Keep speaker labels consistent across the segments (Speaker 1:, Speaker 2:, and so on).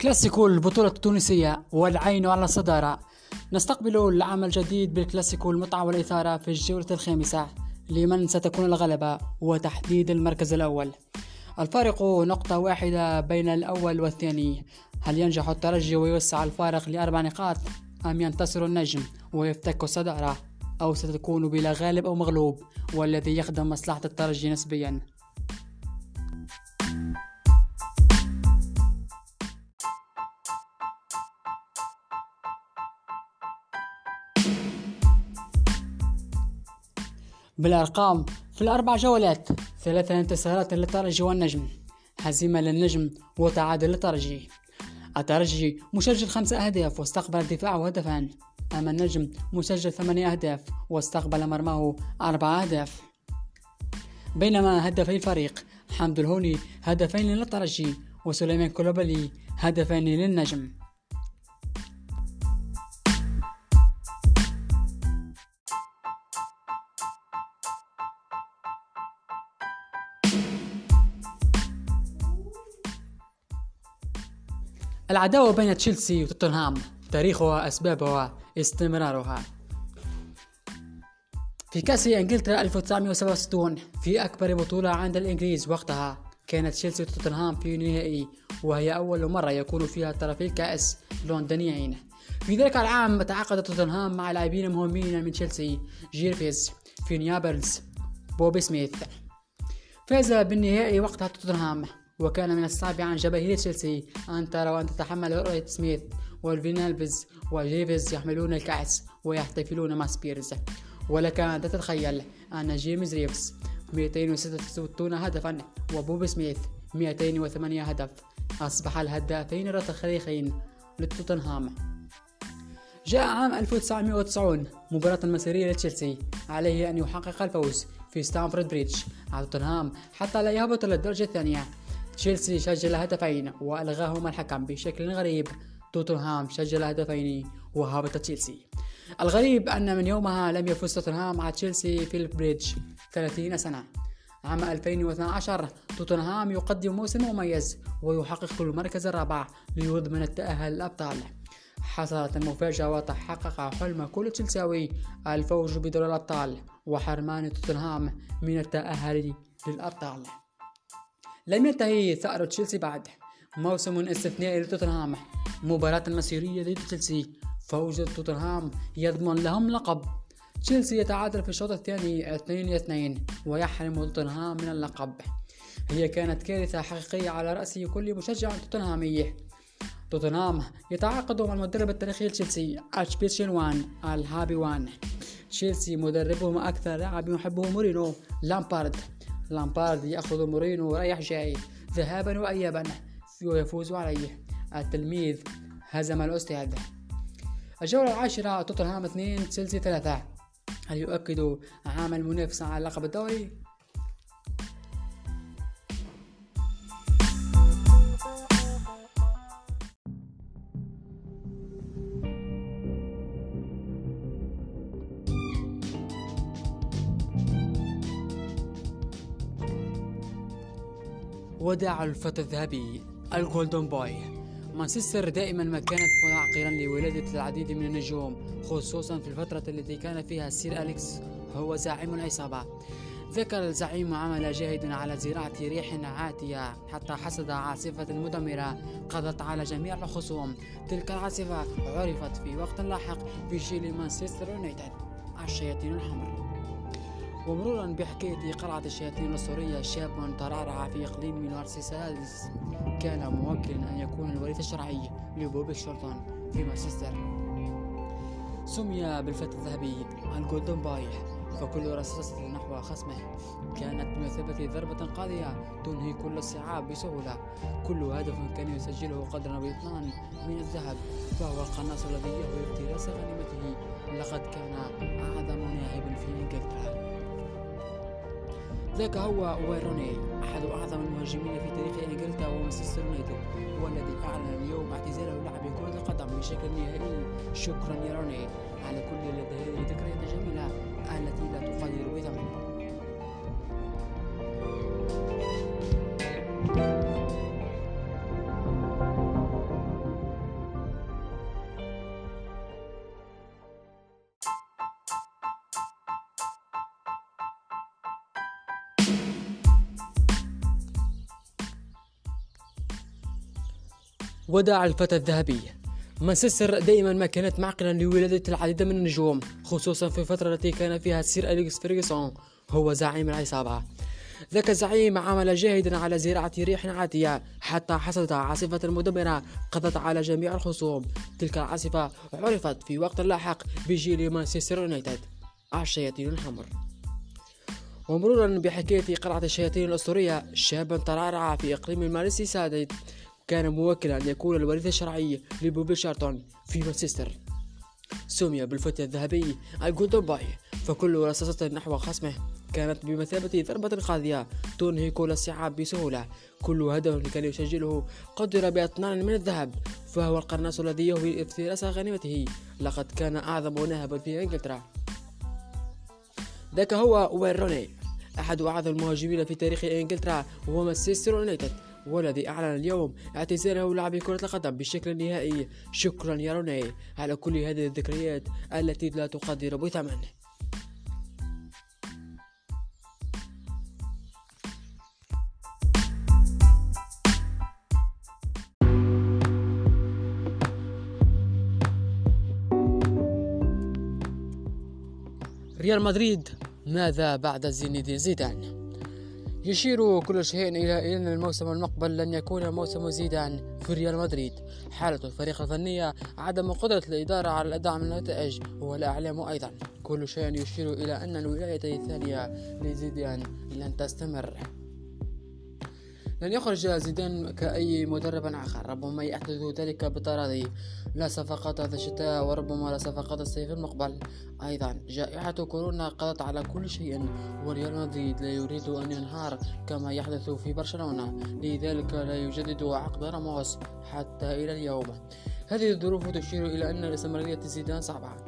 Speaker 1: كلاسيكو البطولة التونسية والعين على الصدارة. نستقبل العام الجديد بالكلاسيكو المتعة والإثارة في الجولة الخامسة لمن ستكون الغلبة وتحديد المركز الأول. الفارق نقطة واحدة بين الأول والثاني. هل ينجح الترجي ويوسع الفارق لأربع نقاط أم ينتصر النجم ويفتك الصدارة؟ أو ستكون بلا غالب أو مغلوب والذي يخدم مصلحة الترجي نسبيا؟ بالأرقام في الأربع جولات ثلاثة انتصارات للترجي والنجم هزيمة للنجم وتعادل للترجي الترجي مسجل خمسة أهداف واستقبل دفاعه هدفان أما النجم مسجل ثمانية أهداف واستقبل مرماه أربعة أهداف. بينما هدفي الفريق حمد الهوني هدفين للترجي وسليمان كولوبالي هدفين للنجم. العداوة بين تشيلسي وتوتنهام تاريخها أسبابها استمرارها. في كأس إنجلترا 1967 في أكبر بطولة عند الإنجليز وقتها كانت تشيلسي وتوتنهام في نهائي وهي أول مرة يكون فيها طرفي الكأس لندنيين. في ذلك العام تعاقد توتنهام مع لاعبين مهمين من تشيلسي جريفز فينابلز بوبي سميث. فاز بالنهائي وقتها توتنهام. وكان من الصعب عن جماهير تشيلسي أن ترى وأن تتحمل رؤية سميث وفينابلز وجريفز يحملون الكأس ويحتفلون مع سبيرز. ولك أن تتخيل أن جيمي جريفز 266 هدفا وبوب سميث 208 هدف أصبح الهدافين التاريخيين لتوتنهام. جاء عام 1990 مباراة مصيرية لتشيلسي عليه أن يحقق الفوز في ستامفورد بريدج على توتنهام حتى لا يهبط للدرجة الثانية. تشيلسي سجل هدفين وألغاهما الحكم بشكل غريب. توتنهام سجل هدفين وهبط تشيلسي. الغريب أن من يومها لم يفز توتنهام على تشيلسي في البريدج 30 سنة. عام 2012 توتنهام يقدم موسم مميز ويحقق المركز الرابع ليضمن التأهل للأبطال حصلت المفاجأة وتحقق حلم كل تشيلساوي الفوز بدور الأبطال. وحرمان توتنهام من التأهل للأبطال. لم ينتهي ثأر تشيلسي بعد. موسم استثنائي لتوتنهام. مباراة مسيرية ضد تشيلسي فوز توتنهام يضمن لهم لقب. تشيلسي يتعادل في الشوط الثاني 2 2 ويحرم توتنهام من اللقب. هي كانت كارثة حقيقية على رأس كل مشجع توتنهامي. توتنهام يتعاقد مع المدرب التاريخي لتشيلسي H One ال Happy One. تشيلسي مدربهم أكثر لاعب يحبه مورينيو لامبارد. لامبارد يأخذ مورينيو رايح جاي. ذهابا وإيابا. ويفوز عليه. التلميذ هزم الأستاذ. الجولة العاشرة توتنهام 2 تشيلسي 3 هل يؤكد عام المنافسة على لقب الدوري؟ وداع الفتى الذهبي ال Golden Boy مانشستر دائما ما كانت معقلا لولادة العديد من النجوم خصوصا في الفترة التي كان فيها السير أليكس هو زعيم العصابة. ذاك الزعيم عمل جاهد على زراعة ريح عاتية حتى حصد عاصفة مدمرة قضت على جميع الخصوم. تلك العاصفة عرفت في وقت لاحق بجيل مانشستر يونايتد. الشياطين الحمر. ومرورا بحكاية قلعة الشياطين السورية شاب ترعرع في إقليم ميرسيسايد كان موكلا أن يكون الوريث الشرعي لبوبي تشارلتون في مانشستر سمي بالفتى الذهبي ال Golden Boy فكل رصاصة نحو خصمه كانت بمثابة ضربة قاضية تنهي كل الصعاب بسهولة. كل هدف كان يسجله قدرا بأطنان من الذهب فهو القناص الذي يهوى افتراس غنيمته. لقد كان أعظم ناهب في إنجلترا. ذاك هو ويروني. أحد أعظم المهاجمين في تاريخ إنجلترا ومانشستر يونايتد. والذي أعلن اليوم اعتزاله لعب كرة القدم بشكل نهائي. شكرا يا روني. على كل هذه الذكريات الجميلة التي لا تقدر بثمن وداع الفتى الذهبي. مانشستر دائما ما كانت معقلا لولادة العديد من النجوم خصوصا في الفترة التي كان فيها السير أليكس فيرغسون هو زعيم العصابة. ذاك الزعيم عمل جاهدا على زراعة ريح عاتية حتى حصلت عاصفة مدمرة قضت على جميع الخصوم. تلك العاصفة عرفت في وقت لاحق بجيل مانشستر يونايتد. الشياطين الحمر. ومرورا بحكاية قلعة الشياطين الأسطورية شابا ترعرع في إقليم المارسي سادت كان موكلا أن يكون الوريث الشرعي لبوبي تشارلتون في مانشستر. سمي بالفتى الذهبي ال Golden Boy فكل رصاصة نحو خصمه كانت بمثابة ضربة قاضية تنهي كل الصعاب بسهولة. كل هدف كان يسجله قدر بأطنان من الذهب فهو القناص الذي يهوى افتراس غنيمته لقد كان أعظم نهبا في إنجلترا. ذاك هو وين روني. أحد أعظم المهاجمين في تاريخ إنجلترا وهو مانشستر يونايتد. والذي أعلن اليوم اعتزاله لعب كرة القدم بشكل نهائي. شكرا يا روني. على كل هذه الذكريات التي لا تقدر بثمن. ريال مدريد ماذا بعد زين زيدان؟ يشير كل شيء إلى أن الموسم المقبل لن يكون موسم زيدان في ريال مدريد. حالة الفريق الفنية عدم قدرة الإدارة على الأداء من النتائج والأعلام أيضا. كل شيء يشير إلى أن الولاية الثانية لزيدان لن تستمر. لن يخرج زيدان كأي مدرب آخر. ربما يحدث ذلك بالتراضي لا صفقات هذا الشتاء وربما لا صفقات الصيف المقبل. أيضا جائحة كورونا قضت على كل شيء. وريال مدريد لا يريد أن ينهار كما يحدث في برشلونة. لذلك لا يجدد عقد راموس حتى إلى اليوم. هذه الظروف تشير إلى أن الاستمرارية زيدان صعبة.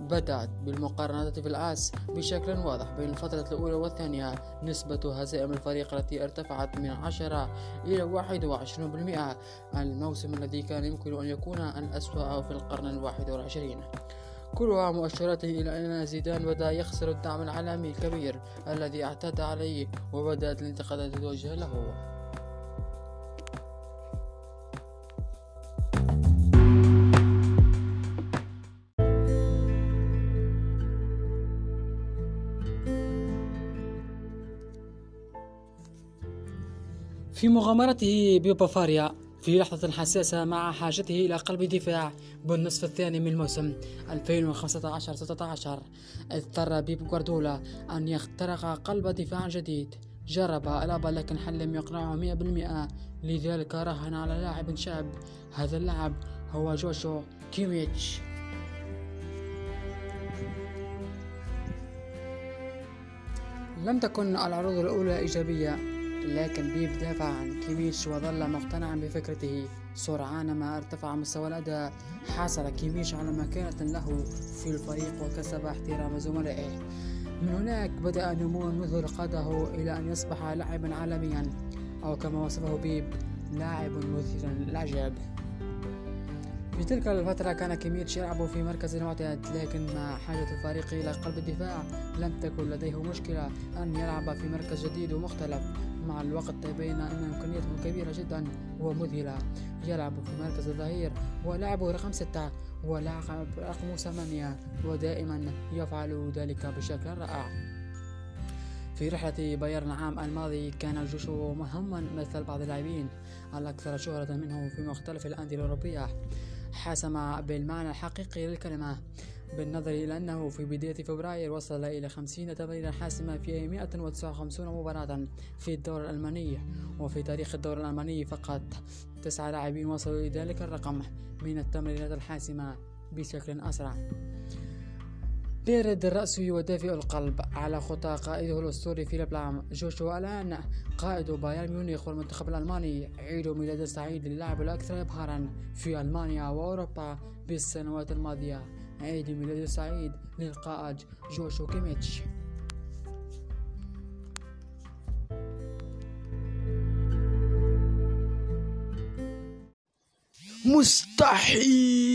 Speaker 1: بدأت بالمقارنات في الآس بشكل واضح بين الفترة الأولى والثانية. نسبة هزائم الفريق التي ارتفعت من 10 إلى 21% الموسم الذي كان يمكن أن يكون الأسوأ في القرن الواحد والعشرين. كلها مؤشرات إلى أن زيدان بدأ يخسر الدعم العالمي الكبير الذي اعتاد عليه وبدأت الانتقادات توجه له. في مغامرته ببافاريا في لحظة حساسة مع حاجته إلى قلب دفاع بالنصف الثاني من الموسم 2015-16 اضطر بيب جواردولا أن يخترق قلب دفاع جديد. جرب ألابا لكن لم يقنعه 100% لذلك راهن على لاعب شاب. هذا اللاعب هو جوشوا كيميتش. لم تكن العروض الأولى إيجابية. لكن بيب دافع عن كيميتش وظل مقتنعا بفكرته. سرعان ما ارتفع مستوى الأداء حصل كيميش على مكانة له في الفريق وكسب احترام زملائه. من هناك بدأ نمو مذهل قاده إلى أن يصبح لاعبا عالميا أو كما وصفه بيب لاعب مثيرا للإعجاب. في تلك الفترة كان كيميتش يلعب في مركز المعتاد لكن مع حاجة الفريق إلى قلب الدفاع لم تكن لديه مشكلة أن يلعب في مركز جديد ومختلف مع الوقت تبين أن إمكانيته كبيرة جدا ومذهلة. يلعب في مركز الظهير ولعبه رقم ستة ولعب رقم ثمانية ودائما يفعل ذلك بشكل رائع. في رحلة بايرن العام الماضي كان جوشو مهما مثل بعض اللاعبين الأكثر شهرة منه في مختلف الأندية الأوروبية. حسم بالمعنى الحقيقي للكلمة بالنظر إلى أنه في بداية فبراير وصل إلى 50 تمريرا حاسمة في 159 مباراة في الدور الألماني. وفي تاريخ الدور الألماني فقط تسعة لاعبين وصلوا إلى ذلك الرقم من التمريرات الحاسمة بشكل أسرع. بيرد الرأس ودافئ القلب على خطى قائده الأسطوري فيليب لام. جوشوا الآن قائد بايرن ميونخ والمنتخب الألماني عيد ميلاد سعيد للاعب الأكثر إبهارا في ألمانيا وأوروبا بالسنوات الماضية. عيد ميلاد سعيد للقائد جوشو كيميتش.
Speaker 2: مستحيل!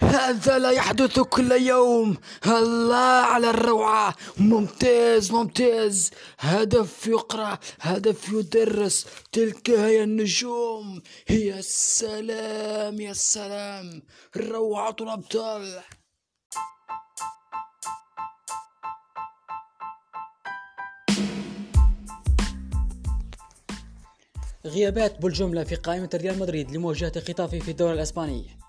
Speaker 2: هذا لا يحدث كل يوم. الله على الروعة. ممتاز ممتاز. هدف يقرأ هدف يدرس. تلك هي النجوم. يا السلام يا السلام روعة الأبطال.
Speaker 1: غيابات بالجملة في قائمة ريال مدريد لمواجهة خطافي في الدوري الإسباني.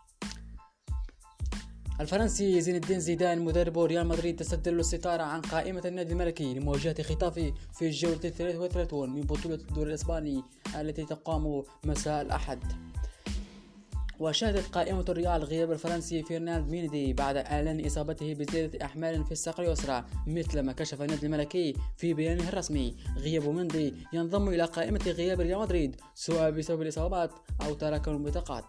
Speaker 1: الفرنسي زين الدين زيدان مدرب ريال مدريد تسدل الستارة عن قائمة النادي الملكي لمواجهة خطافي في الجولة 33 من بطولة الدوري الإسباني التي تقام مساء الأحد. وشهدت قائمة الريال غياب الفرنسي فيرلاند ميندي بعد إعلان إصابته بزيادة أحمال في الساق اليسرى مثل ما كشف النادي الملكي في بيانه الرسمي. غياب ميندي ينضم إلى قائمة غياب ريال مدريد سواء بسبب الإصابات أو تراكم البطاقات.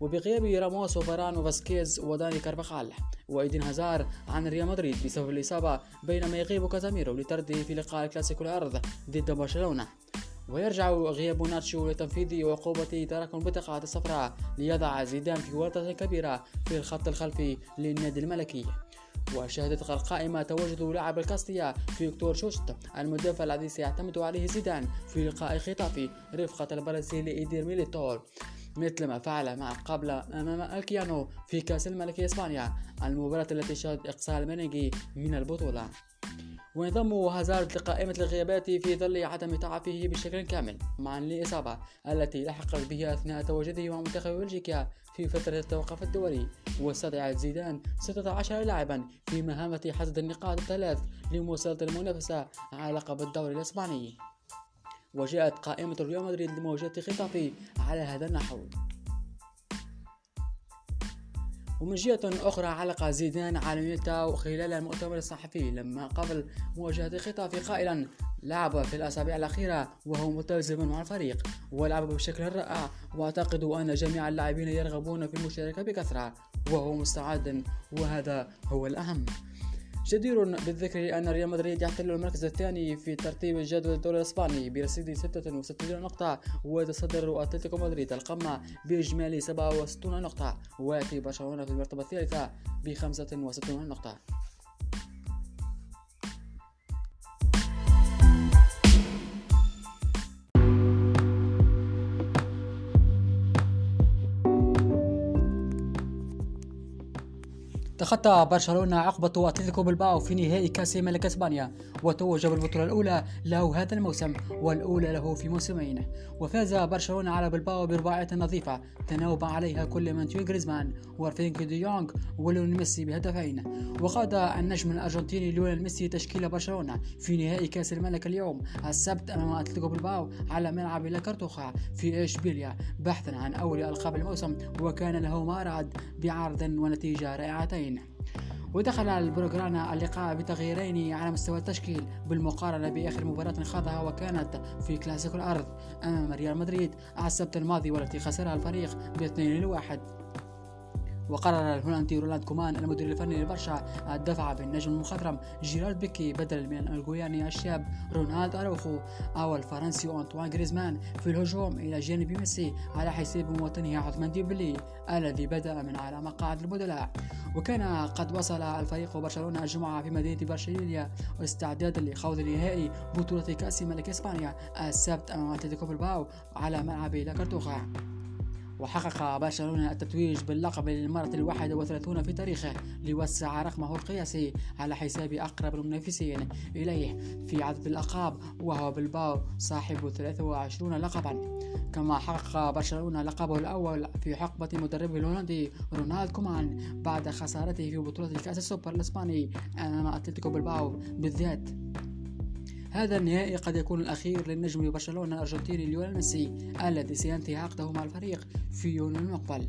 Speaker 1: وبغياب راموس وفاران وفاسكيز وداني كارفاخال. وإيدين هازار عن ريال مدريد بسبب الإصابة بينما يغيب كاسيميرو لطرده في لقاء الكلاسيكو الأرض ضد برشلونة. ويرجع غياب ناتشو لتنفيذ عقوبة تراكم البطاقات الصفراء ليضع زيدان في ورطة كبيرة في الخط الخلفي للنادي الملكي. وشهدت القائمة تواجد لاعب الكاستيا فيكتور تشوست المدافع الذي سيعتمد عليه زيدان في لقاء خيتافي رفقة البرازيلي إيدير ميليتاو. مثل ما فعل مع قبل أمام ألكويانو في كأس الملك إسبانيا المباراة التي شهدت إقصاء الميرينغي من البطولة. وينضم هازارد لقائمة الغيابات في ظل عدم تعافيه بشكل كامل مع الإصابة التي لحقت به أثناء تواجده مع منتخب بلجيكا في فترة التوقف الدولي. واستدعت زيدان 16 لاعبا في مهمة حصد النقاط الثلاث لمواصلة المنافسة على لقب الدوري الإسباني. وجاءت قائمة ريال مدريد لمواجهة خطافي على هذا النحو. ومن جهة أخرى علق زيدان على خلال المؤتمر الصحفي لما قبل مواجهة خطافي قائلا لعب في الأسابيع الأخيرة وهو ملتزم مع الفريق ولعب بشكل رائع وأعتقد أن جميع اللاعبين يرغبون في المشاركة بكثرة وهو مستعد وهذا هو الأهم. جدير بالذكر أن ريال مدريد يحتل المركز الثاني في ترتيب جدول الدوري الإسباني برصيد 66 نقطة ويتصدر أتلتيكو مدريد القمة بإجمالي 67 نقطة ويأتي برشلونة في المرتبة الثالثة ب 65 نقطة. تخطى برشلونة عقبة أتلتيكو بالباو في نهائي كأس ملك إسبانيا وتوج بالبطولة الأولى له هذا الموسم والأولى له في موسمين. وفاز برشلونة على بالباو برباعية نظيفة تناوب عليها كل من تيو غريزمان وفرينك دي يونغ ولون ميسي بهدفين. وقاد النجم الأرجنتيني ليونيل ميسي تشكيل برشلونة في نهائي كأس الملك اليوم السبت أمام أتلتيكو بيلباو على ملعب لا كارتوخا في إشبيليا بحثا عن أول ألقاب الموسم وكان له ما أراد بعرض ونتيجة رائعتين. ودخل البلوغرانا اللقاء بتغييرين على مستوى التشكيل بالمقارنة بآخر مباراة خاضها وكانت في كلاسيكو الأرض أمام ريال مدريد. السبت الماضي والتي خسرها الفريق باثنين لواحد. وقرر الهولندي رونالد كومان المدير الفني لبرشا الدفع بالنجم المخضرم جيرارد بيكي بدل من الأوروغوياني الشاب رونالد أراوخو أو الفرنسي أنطوان غريزمان في الهجوم إلى جانب ميسي على حساب مواطنه عثمان ديمبيلي الذي بدأ من على مقاعد البدلاء وكان قد وصل الفريق برشلونة الجمعة في مدينة برشلونة استعدادا لخوض نهائي بطولة كأس ملك إسبانيا السبت أمام أتلتيكو بالباو على ملعب لا كارتوخا. وحقق برشلونة التتويج باللقب للمرة الواحدة وثلاثون في تاريخه ليوسع رقمه القياسي على حساب أقرب المنافسين إليه في عدد الألقاب وهو بالباو صاحب 23 لقبا. كما حقق برشلونة لقبه الأول في حقبة مدربه الهولندي رونالد كومان بعد خسارته في بطولة الكأس السوبر الإسباني أمام أتلتيكو بالباو بالذات. هذا النهائي قد يكون الأخير للنجم برشلونة الأرجنتيني ليونيل ميسي الذي سينتهي عقده مع الفريق في يونيو المقبل.